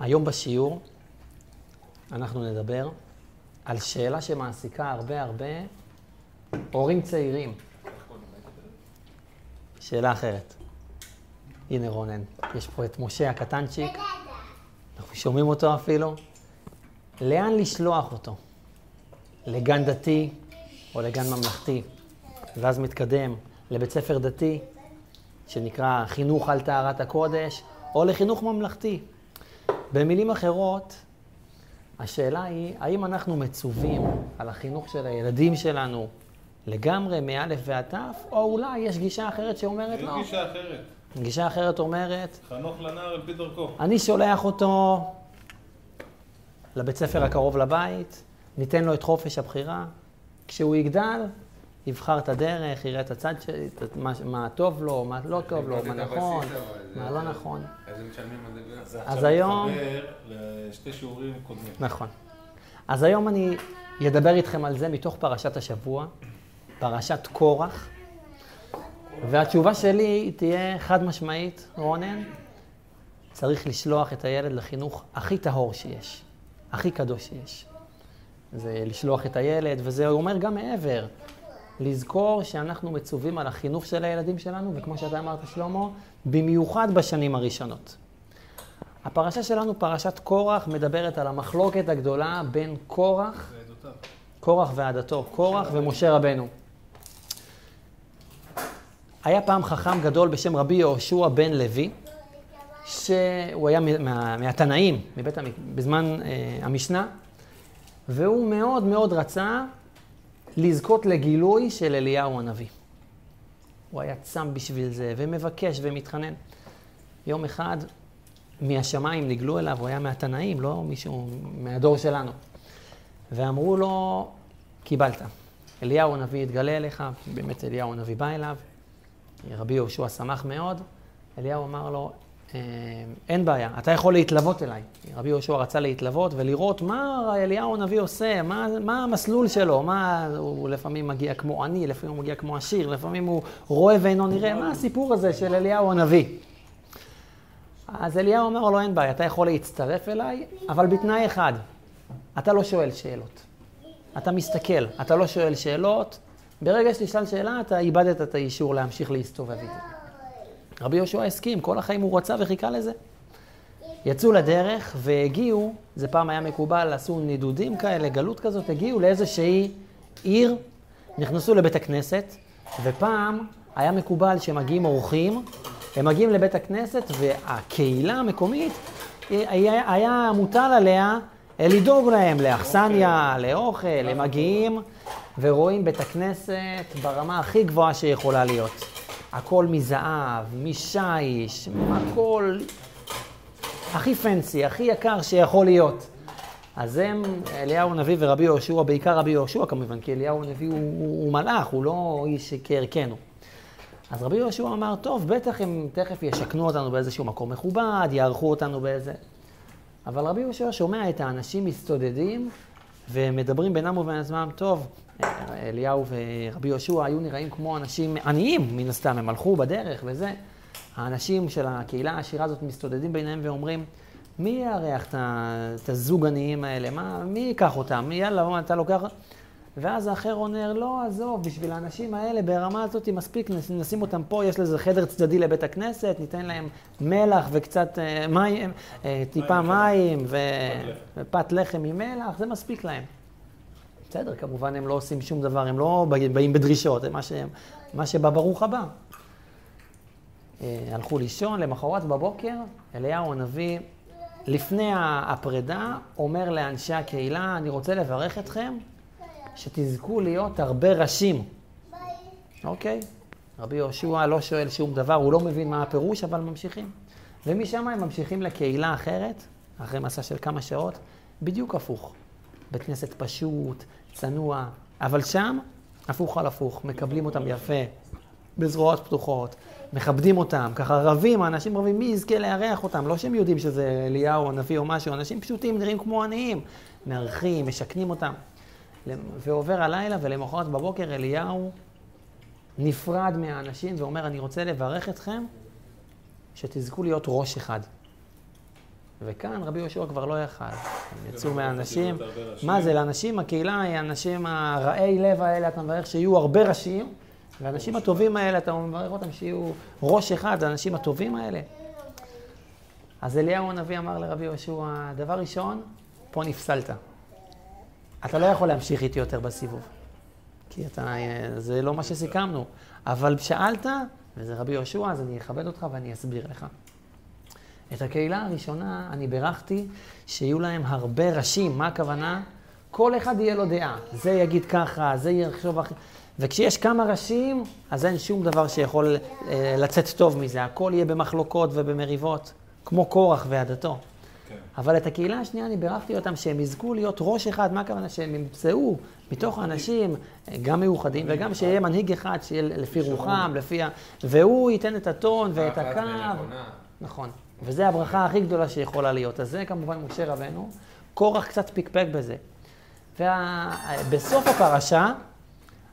היום בשיעור אנחנו נדבר על שאלה שמעסיקה הרבה הרבה הורים צעירים. שאלה אחרת. הנה רונן, יש פה את משה הקטנצ'יק, אנחנו שומעים אותו אפילו. לאן לשלוח אותו? לגן דתי או לגן ממלכתי? ואז מתקדם לבית ספר דתי, שנקרא חינוך על טהרת הקודש, או לחינוך ממלכתי. במילים אחרות, השאלה היא, האם אנחנו מצווים על החינוך של הילדים שלנו לגמרי, מא' ועד ת', או אולי יש גישה אחרת שאומרת לא. גישה אחרת. גישה אחרת אומרת, חנוך לנער על פי דרכו. אני שולח אותו לבית ספר הקרוב לבית, ניתן לו את חופש הבחירה. כשהוא יגדל, יבחר את הדרך, יראה את הצד שלי, את מה, מה טוב לו, מה לא טוב לו, מה נכון, מה לא נכון. אז הם משלמים על זה ביחד. זה אז עכשיו היום- מתחבר לשתי שיעורים קודמים. נכון. אז היום אני אדבר איתכם על זה מתוך פרשת השבוע, פרשת קורח, והתשובה שלי תהיה חד משמעית, רונן, צריך לשלוח את הילד לחינוך הכי טהור שיש, הכי קדוש שיש. זה לשלוח את הילד, וזה אומר גם מעבר. לזכור שאנחנו מצווים על החינוך של הילדים שלנו, וכמו שאתה אמרת, שלמה, במיוחד בשנים הראשונות. הפרשה שלנו, פרשת קורח, מדברת על המחלוקת הגדולה בין קורח. קורח ועדתו, קורח ומשה רבנו. היה פעם חכם גדול בשם רבי יהושע בן לוי, שהוא היה מה, מהתנאים, מבית. בזמן אה, המשנה, והוא מאוד מאוד רצה לזכות לגילוי של אליהו הנביא. הוא היה צם בשביל זה, ומבקש ומתחנן. יום אחד מהשמיים נגלו אליו, הוא היה מהתנאים, לא מישהו מהדור שלנו. ואמרו לו, קיבלת. אליהו הנביא התגלה אליך, באמת אליהו הנביא בא אליו. רבי יהושע שמח מאוד. אליהו אמר לו, "אה, אין בעיה, אתה יכול להתלוות אליי. רבי יהושע רצה להתלוות ולראות מה אליהו הנביא עושה, מה, מה המסלול שלו, מה, הוא לפעמים מגיע כמו עני, לפעמים הוא מגיע כמו עשיר, לפעמים הוא רואה ואינו נראה, מה הסיפור הזה של אליהו הנביא? אז אליהו אומר לו, אין בעיה, אתה יכול להצטרף אליי, אבל בתנאי אחד, אתה לא שואל שאלות. אתה מסתכל, אתה לא שואל שאלות. ברגע שתשאל שאלה, אתה איבדת את האישור להמשיך להסתובב איתי. רבי יהושע הסכים, כל החיים הוא רצה וחיכה לזה. יצאו לדרך והגיעו, זה פעם היה מקובל, עשו נידודים כאלה, גלות כזאת, הגיעו לאיזושהי עיר, נכנסו לבית הכנסת, ופעם היה מקובל שמגיעים אורחים, הם מגיעים לבית הכנסת והקהילה המקומית, היה, היה מוטל עליה לדאוג להם לאכסניה, לאוכל, הם מגיעים ורואים בית הכנסת ברמה הכי גבוהה שיכולה להיות. הכל מזהב, משיש, הכל הכי פנסי, הכי יקר שיכול להיות. אז הם, אליהו הנביא ורבי יהושע, בעיקר רבי יהושע כמובן, כי אליהו הנביא הוא, הוא, הוא מלאך, הוא לא איש כערכנו. אז רבי יהושע אמר, טוב, בטח הם תכף ישכנו אותנו באיזשהו מקום מכובד, יארחו אותנו באיזה... אבל רבי יהושע שומע את האנשים מסתודדים ומדברים בינם ובין עצמם, טוב, אליהו ורבי יהושע היו נראים כמו אנשים עניים, מן הסתם, הם הלכו בדרך וזה. האנשים של הקהילה העשירה הזאת מסתודדים ביניהם ואומרים, מי יארח את הזוג עניים האלה? מה, מי ייקח אותם? מי, יאללה, מה, אתה לוקח... ואז האחר אומר, לא, עזוב, בשביל האנשים האלה ברמה הזאת מספיק, נשים אותם פה, יש לזה חדר צדדי לבית הכנסת, ניתן להם מלח וקצת אה, מים, אה, טיפה מים. ופת לחם עם מלח, זה מספיק להם. בסדר, כמובן הם לא עושים שום דבר, הם לא באים בדרישות, מה, שהם, מה שבא ברוך הבא. אה, הלכו לישון, למחרת בבוקר, אליהו הנביא, לפני הפרידה, אומר לאנשי הקהילה, אני רוצה לברך אתכם, שתזכו להיות הרבה ראשים. אוקיי? רבי יהושע לא שואל שום דבר, הוא לא מבין מה הפירוש, אבל ממשיכים. ומשם הם ממשיכים לקהילה אחרת, אחרי מסע של כמה שעות, בדיוק הפוך. בית כנסת פשוט, צנוע, אבל שם, הפוך על הפוך, מקבלים אותם יפה, בזרועות פתוחות, מכבדים אותם, ככה רבים, האנשים רבים, מי יזכה לארח אותם? לא שהם יודעים שזה אליהו, הנביא או משהו, אנשים פשוטים, נראים כמו עניים, מארחים, משכנים אותם. ועובר הלילה, ולמחרת בבוקר אליהו נפרד מהאנשים ואומר, אני רוצה לברך אתכם שתזכו להיות ראש אחד. וכאן רבי יהושע כבר לא יכל. הם יצאו לא מהאנשים. מה זה, לאנשים, הקהילה היא האנשים הרעי לב האלה, אתה מברך שיהיו הרבה ראשים, והאנשים הטובים האלה, אתה מברך אותם שיהיו ראש אחד, האנשים הטובים האלה. אז אליהו הנביא אמר לרבי יהושע, דבר ראשון, פה נפסלת. אתה לא יכול להמשיך איתי יותר בסיבוב. כי אתה, זה לא מה שסיכמנו. אבל שאלת, וזה רבי יהושע, אז אני אכבד אותך ואני אסביר לך. את הקהילה הראשונה אני בירכתי שיהיו להם הרבה ראשים. מה הכוונה? כל אחד יהיה לו דעה. זה יגיד ככה, זה יחשוב אחרת. וכשיש כמה ראשים, אז אין שום דבר שיכול אה, לצאת טוב מזה. הכל יהיה במחלוקות ובמריבות, כמו קורח ועדתו. כן. אבל את הקהילה השנייה, אני בירכתי אותם שהם יזכו להיות ראש אחד, מה הכוונה? שהם ימצאו מתוך האנשים, אה, גם מאוחדים, וגם שיהיה מנהיג אחד, שיהיה לפי רוחם, לפי ה... והוא ייתן את הטון ואת הקו. נכון. וזו הברכה הכי גדולה שיכולה להיות. אז זה כמובן משה רבנו. קורח קצת פיקפק בזה. ובסוף הפרשה,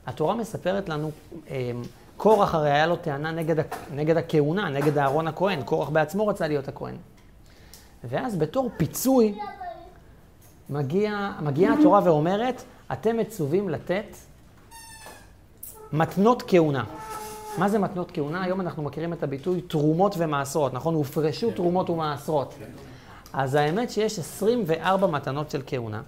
התורה מספרת לנו, אמ, קורח הרי היה לו טענה נגד, נגד הכהונה, נגד אהרון הכהן. קורח בעצמו רצה להיות הכהן. ואז בתור פיצוי, מגיע, מגיעה התורה ואומרת, אתם מצווים לתת מתנות כהונה. מה זה מתנות כהונה? היום אנחנו מכירים את הביטוי תרומות ומעשרות, נכון? הופרשו תרומות ומעשרות. אז האמת שיש 24 מתנות של כהונה.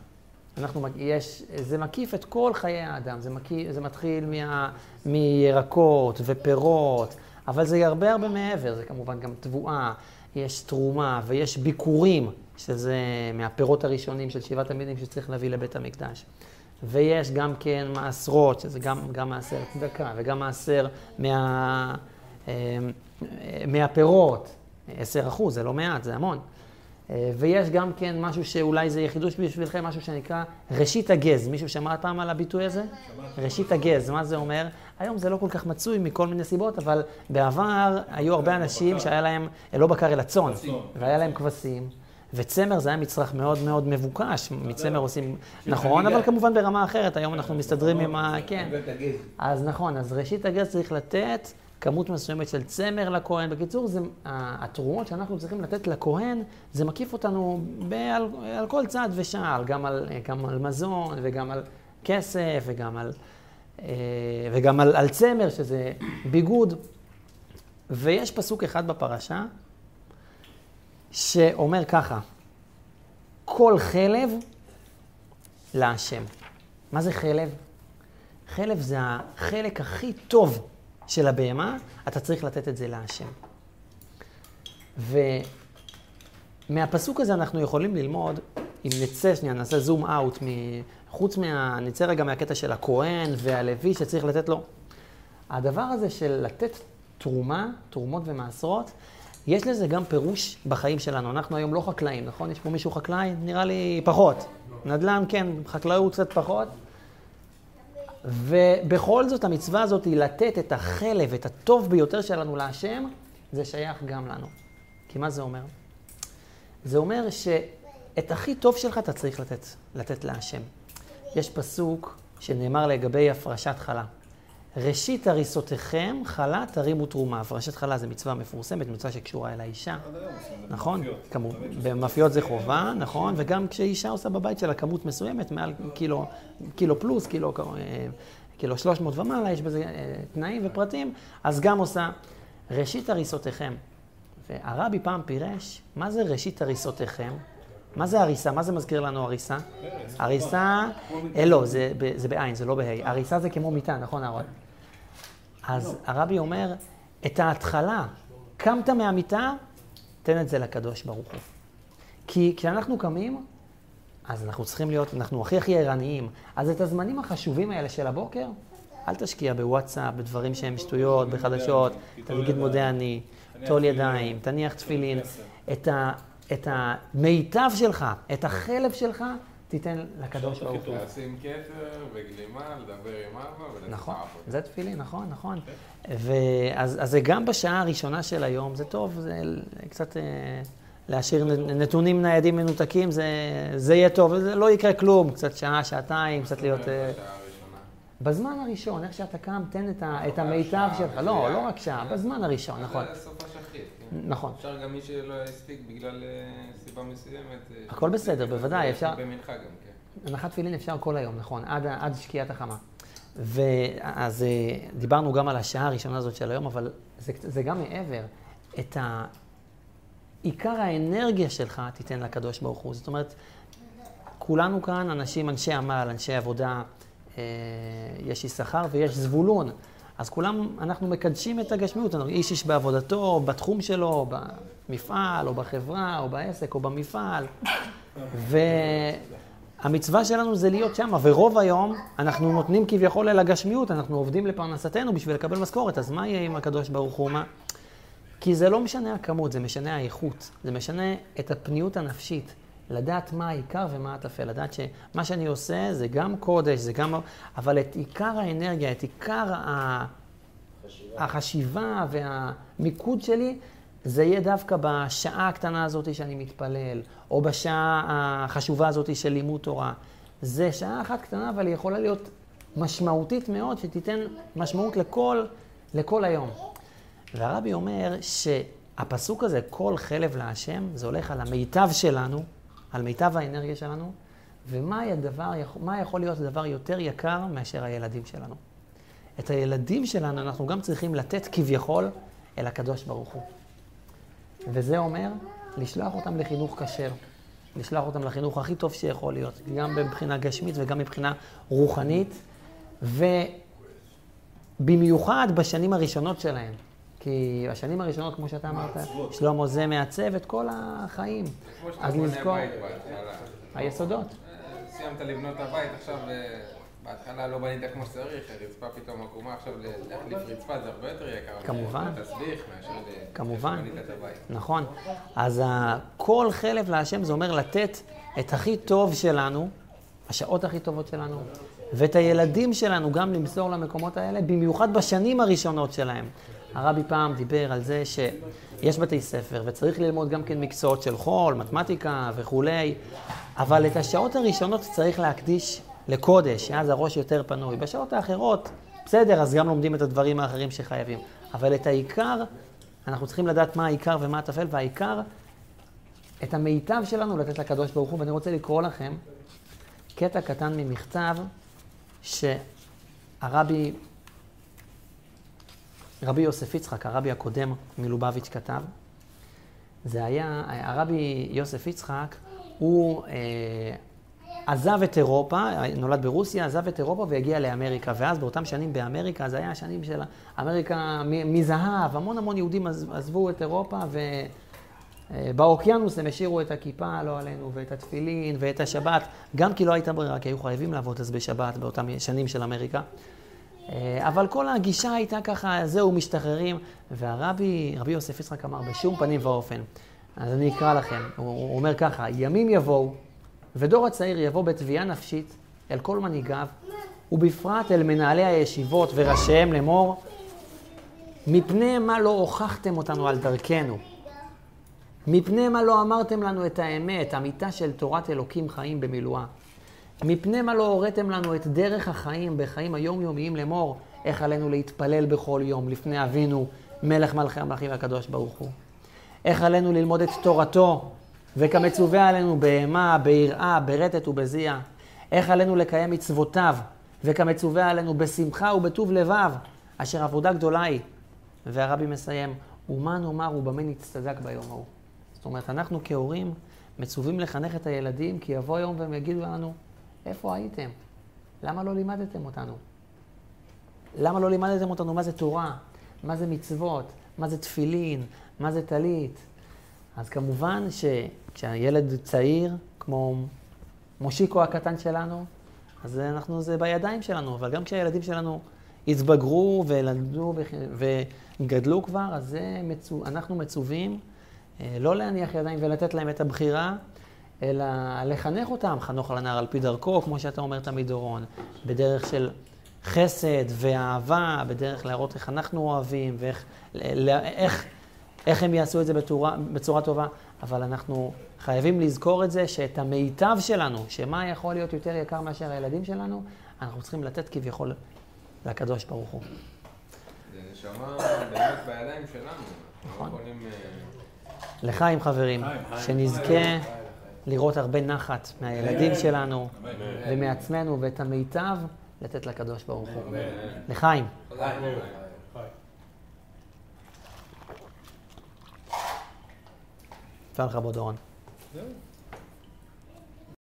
אנחנו, יש, זה מקיף את כל חיי האדם, זה, מקיף, זה מתחיל מה, מירקות ופירות, אבל זה הרבה הרבה מעבר, זה כמובן גם תבואה, יש תרומה ויש ביקורים, שזה מהפירות הראשונים של שבעת המינים שצריך להביא לבית המקדש. ויש גם כן מעשרות, שזה גם, גם מעשר צדקה, וגם מעשר מה, אה, מהפירות, 10 אחוז, זה לא מעט, זה המון. אה, ויש גם כן משהו שאולי זה חידוש בשבילכם, משהו שנקרא ראשית הגז. מישהו שמע פעם על הביטוי הזה? ראשית הגז, מה זה אומר? היום זה לא כל כך מצוי מכל מיני סיבות, אבל בעבר היו הרבה אנשים שהיה להם, אה, לא בקר אלא צאן, והיה להם כבשים. וצמר זה היה מצרך מאוד מאוד מבוקש, מצמר עושים, נכון, אבל כמובן ברמה אחרת, היום אנחנו מסתדרים עם ה... כן. אז נכון, אז ראשית הגז צריך לתת כמות מסוימת של צמר לכהן. בקיצור, זה, התרומות שאנחנו צריכים לתת לכהן, זה מקיף אותנו על, על כל צעד ושעל, גם על, גם על מזון וגם על כסף וגם על, אה, וגם על, על צמר, שזה ביגוד. ויש פסוק אחד בפרשה שאומר ככה, כל חלב להשם. מה זה חלב? חלב זה החלק הכי טוב של הבהמה, אתה צריך לתת את זה להשם. ומהפסוק הזה אנחנו יכולים ללמוד, אם נצא שנייה, נעשה זום אאוט, חוץ מה... נצא רגע מהקטע של הכהן והלוי שצריך לתת לו. הדבר הזה של לתת תרומה, תרומות ומעשרות, יש לזה גם פירוש בחיים שלנו. אנחנו היום לא חקלאים, נכון? יש פה מישהו חקלאי? נראה לי פחות. נדל"ן, כן, חקלאות קצת פחות. ובכל זאת המצווה הזאת היא לתת את החלב, את הטוב ביותר שלנו להשם, זה שייך גם לנו. כי מה זה אומר? זה אומר שאת הכי טוב שלך אתה צריך לתת, לתת להשם. יש פסוק שנאמר לגבי הפרשת חלה. ראשית הריסותיכם חלה תרימו תרומה. הפרשת חלה זה מצווה מפורסמת, מצווה שקשורה אל האישה. נכון. במאפיות זה חובה, נכון, וגם כשאישה עושה בבית שלה כמות מסוימת, מעל קילו, קילו פלוס, קילו, אה, קילו 300 ומעלה, יש בזה אה, תנאים ופרטים, אז גם עושה ראשית הריסותיכם. והרבי פעם פירש, מה זה ראשית הריסותיכם? מה זה הריסה? מה זה מזכיר לנו הריסה? הריסה, אה, לא, זה, בעין, זה לא בה'. הריסה זה כמו מיטה, נכון, אהרון? אז הרבי אומר, את ההתחלה, קמת מהמיטה, תן את זה לקדוש ברוך הוא. כי כשאנחנו קמים, אז אנחנו צריכים להיות, אנחנו הכי הכי ערניים. אז את הזמנים החשובים האלה של הבוקר, אל תשקיע בוואטסאפ, בדברים שהם שטויות, בחדשות, תגיד מודה אני, טול ידיים, תניח תפילין. את, את המיטב שלך, את החלב שלך, תיתן לקדוש ברוך הוא. לשים כתר וגלימה, לדבר עם אבא ולצאת נכון, לעבוד. זה תפילין, נכון, נכון. ואז אז זה גם בשעה הראשונה של היום, זה טוב, זה קצת אה, להשאיר נתונים ניידים מנותקים, זה, זה יהיה טוב, זה לא יקרה כלום, קצת שעה, שעתיים, קצת להיות... אה. בזמן הראשון, איך שאתה קם, תן את, ה, את המיטב שעה שלך. לא. לא רק שעה, בזמן הראשון, נכון. נכון. אפשר גם מי שלא הספיק בגלל אה, סיבה מסוימת. אה, הכל בסדר, בוודאי, אפשר- במנחה גם, כן. הנחת תפילין אפשר כל היום, נכון, עד, עד שקיעת החמה. ואז אה, דיברנו גם על השעה הראשונה הזאת של היום, אבל זה, זה גם מעבר. את ה... עיקר האנרגיה שלך תיתן לקדוש ברוך הוא. זאת אומרת, כולנו כאן אנשים, אנשי עמל, אנשי עבודה, אה, יש יששכר ויש זבולון. אז כולם, אנחנו מקדשים את הגשמיות, איש איש בעבודתו, בתחום שלו, במפעל, או בחברה, או בעסק, או במפעל. והמצווה שלנו זה להיות שם, ורוב היום אנחנו נותנים כביכול אל הגשמיות, אנחנו עובדים לפרנסתנו בשביל לקבל משכורת, אז מה יהיה עם הקדוש ברוך הוא? מה? כי זה לא משנה הכמות, זה משנה האיכות. זה משנה את הפניות הנפשית. לדעת מה העיקר ומה הטפל. לדעת שמה שאני עושה זה גם קודש, זה גם... אבל את עיקר האנרגיה, את עיקר ה... החשיבה והמיקוד שלי, זה יהיה דווקא בשעה הקטנה הזאת שאני מתפלל, או בשעה החשובה הזאת של לימוד תורה. זה שעה אחת קטנה, אבל היא יכולה להיות משמעותית מאוד, שתיתן משמעות לכל, לכל היום. והרבי אומר שהפסוק הזה, כל חלב להשם, זה הולך על המיטב שלנו, על מיטב האנרגיה שלנו, ומה הדבר, יכול להיות הדבר יותר יקר מאשר הילדים שלנו. את הילדים שלנו אנחנו גם צריכים לתת כביכול אל הקדוש ברוך הוא. וזה אומר לשלוח אותם לחינוך כשר, לשלוח אותם לחינוך הכי טוב שיכול להיות, גם מבחינה גשמית וגם מבחינה רוחנית, ובמיוחד בשנים הראשונות שלהם. כי השנים הראשונות, כמו שאתה אמרת. שלמה, זה מעצב את כל החיים. אז לזכור, בהתחלה. היסודות. אה, סיימת לבנות את הבית, עכשיו אה, בהתחלה לא בנית כמו שצריך, הרצפה פתאום עקומה, עכשיו להחליף רצפה זה הרבה יותר יקר. כמובן. תסביך מאשר כמובן. נכון. אז ה- כל חלב להשם זה אומר לתת את הכי טוב שלנו, השעות הכי טובות שלנו, ואת הילדים שלנו גם למסור למקומות האלה, במיוחד בשנים הראשונות שלהם. הרבי פעם דיבר על זה שיש בתי ספר וצריך ללמוד גם כן מקצועות של חול, מתמטיקה וכולי, אבל את השעות הראשונות צריך להקדיש לקודש, שאז הראש יותר פנוי. בשעות האחרות, בסדר, אז גם לומדים את הדברים האחרים שחייבים. אבל את העיקר, אנחנו צריכים לדעת מה העיקר ומה הטפל, והעיקר, את המיטב שלנו לתת לקדוש ברוך הוא, ואני רוצה לקרוא לכם קטע קטן ממכתב שהרבי, רבי יוסף יצחק, הרבי הקודם מלובביץ' כתב. זה היה, הרבי יוסף יצחק, הוא אה, עזב את אירופה, נולד ברוסיה, עזב את אירופה והגיע לאמריקה. ואז באותם שנים באמריקה, זה היה השנים של אמריקה מזהב, המון המון יהודים עז- עזבו את אירופה ובאוקיינוס הם השאירו את הכיפה, לא עלינו, ואת התפילין ואת השבת, גם כי לא הייתה ברירה, כי היו חייבים לעבוד אז בשבת באותם שנים של אמריקה. אה, אבל כל הגישה הייתה ככה, זהו, משתחררים. והרבי, רבי יוסף יצחק אמר, בשום פנים ואופן. אז אני אקרא לכם, הוא, הוא אומר ככה, ימים יבואו, ודור הצעיר יבוא בתביעה נפשית אל כל מנהיגיו, ובפרט אל מנהלי הישיבות וראשיהם לאמור, מפני מה לא הוכחתם אותנו על דרכנו? מפני מה לא אמרתם לנו את האמת, אמיתה של תורת אלוקים חיים במילואה? מפני מה לא הוריתם לנו את דרך החיים בחיים היומיומיים לאמור, איך עלינו להתפלל בכל יום לפני אבינו, מלך מלכי המלכים והקדוש ברוך הוא? איך עלינו ללמוד את תורתו, וכמצווה עלינו בהמה, ביראה, ברטט ובזיע? איך עלינו לקיים מצוותיו, וכמצווה עלינו בשמחה ובטוב לבב, אשר עבודה גדולה היא? והרבי מסיים, ומה נאמר ובמה נצטדק ביום ההוא? זאת אומרת, אנחנו כהורים מצווים לחנך את הילדים, כי יבוא יום והם יגידו לנו, איפה הייתם? למה לא לימדתם אותנו? למה לא לימדתם אותנו מה זה תורה? מה זה מצוות? מה זה תפילין? מה זה טלית? אז כמובן שכשהילד צעיר, כמו מושיקו הקטן שלנו, אז אנחנו, זה בידיים שלנו, אבל גם כשהילדים שלנו התבגרו ולמדו וגדלו כבר, אז מצו, אנחנו מצווים אה, לא להניח ידיים ולתת להם את הבחירה, אלא לחנך אותם, חנוך על הנער על פי דרכו, כמו שאתה אומר תמיד דורון, בדרך של חסד ואהבה, בדרך להראות איך אנחנו אוהבים ואיך איך, איך הם יעשו את זה בצורה, בצורה טובה, אבל אנחנו חייבים לזכור את זה, שאת המיטב שלנו, שמה יכול להיות יותר יקר מאשר הילדים שלנו, אנחנו צריכים לתת כביכול לקדוש ברוך הוא. זה נשמה באמת בידיים שלנו. נכון. אה, לחיים חברים. שנזכה לראות הרבה נחת מהילדים שלנו אמן. ומעצמנו ואת המיטב לתת לקדוש ברוך הוא. לחיים. לכבוד אורן. זהו.